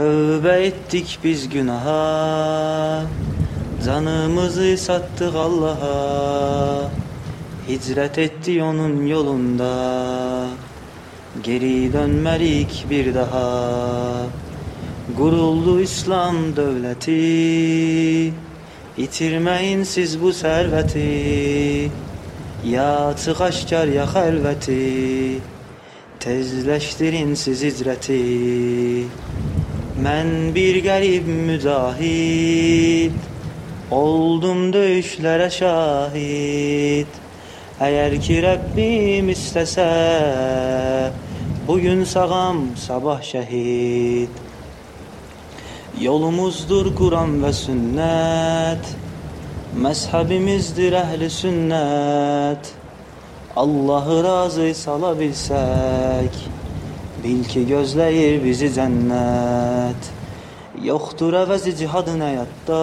Tövbe ettik biz günaha. Canımızı sattık Allah'a. Hicret etti onun yolunda. Geri dönmelik bir daha. Guruldu İslam devleti. İtirmeyin siz bu serveti. Ya aşkar ya helveti Tezleştirin siz hicreti Men bir garip mücahit Oldum döyüşlere şahit. Eğer ki Rabbim istese Bugün sağam sabah şehit. Yolumuzdur Kur'an ve sünnet Mezhebimizdir ehli sünnet. Allah'ı razı salabilsek Bil ki gözleyir bizi cennet Yoktur əvəzi cihadın həyatda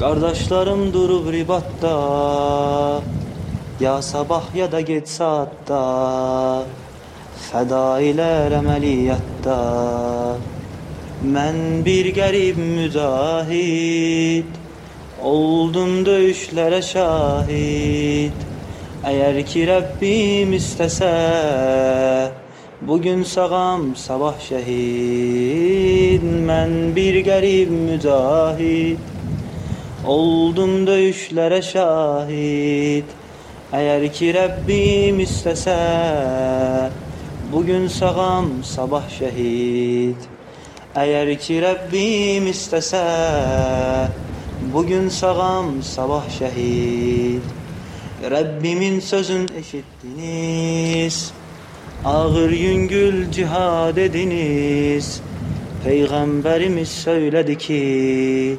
Qardaşlarım durub ribatda Ya sabah ya da gec saatda Fəda ilər əməliyyatda. Mən bir qərib mücahid. Oldum döyüşlərə şahid. Əgər ki Rəbbim istəsə Bugün sağam sabah şehit Men bir garip mücahit Oldum döyüşlere şahit Eğer ki Rabbim istese Bugün sağam sabah şehit Eğer ki Rabbim istese Bugün sağam sabah şehit Rabbimin sözün eşittiniz Ağır yüngül cihad ediniz. Peygamberimiz söyledi ki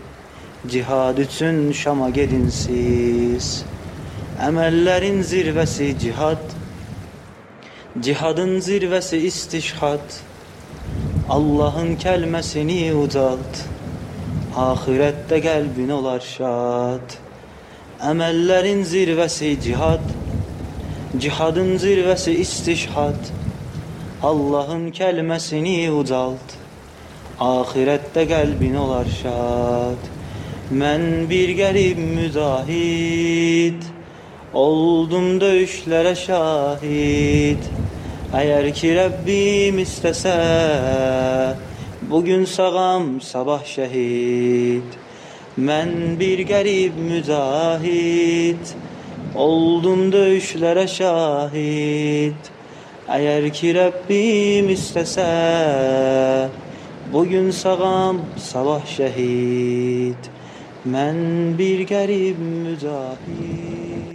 Cihad için Şam'a gedin siz. Emellerin zirvesi cihad. Cihadın zirvesi istişhat. Allah'ın kelmesini ucalt Ahirette kalbin olar şad Emellerin zirvesi cihad Cihadın zirvəsi istişhad Allahın kəlməsini ucalt. Ahirətdə qəlbin olar şad Mən bir qərib mücahid Oldum döyüşlərə şahid. Əgər ki Rəbbim istəsə Bugün sağam sabah şəhid. Mən bir qərib mücahid Oldum dövüşlere şahit. Eğer ki Rabbim istese Bugün sağam sabah şehit. Men bir garip mücahit